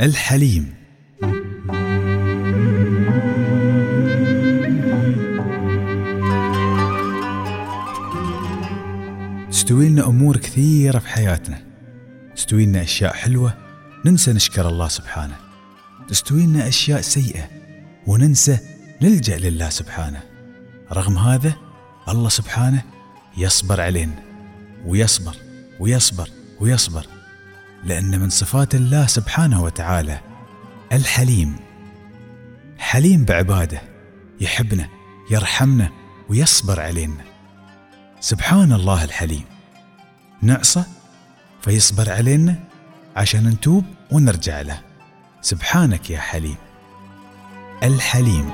الحليم. تستوي لنا أمور كثيرة في حياتنا. تستوي لنا أشياء حلوة ننسى نشكر الله سبحانه. تستوي لنا أشياء سيئة وننسى نلجأ لله سبحانه. رغم هذا الله سبحانه يصبر علينا. ويصبر ويصبر ويصبر. لأن من صفات الله سبحانه وتعالى الحليم. حليم بعباده يحبنا يرحمنا ويصبر علينا. سبحان الله الحليم. نعصى فيصبر علينا عشان نتوب ونرجع له. سبحانك يا حليم. الحليم.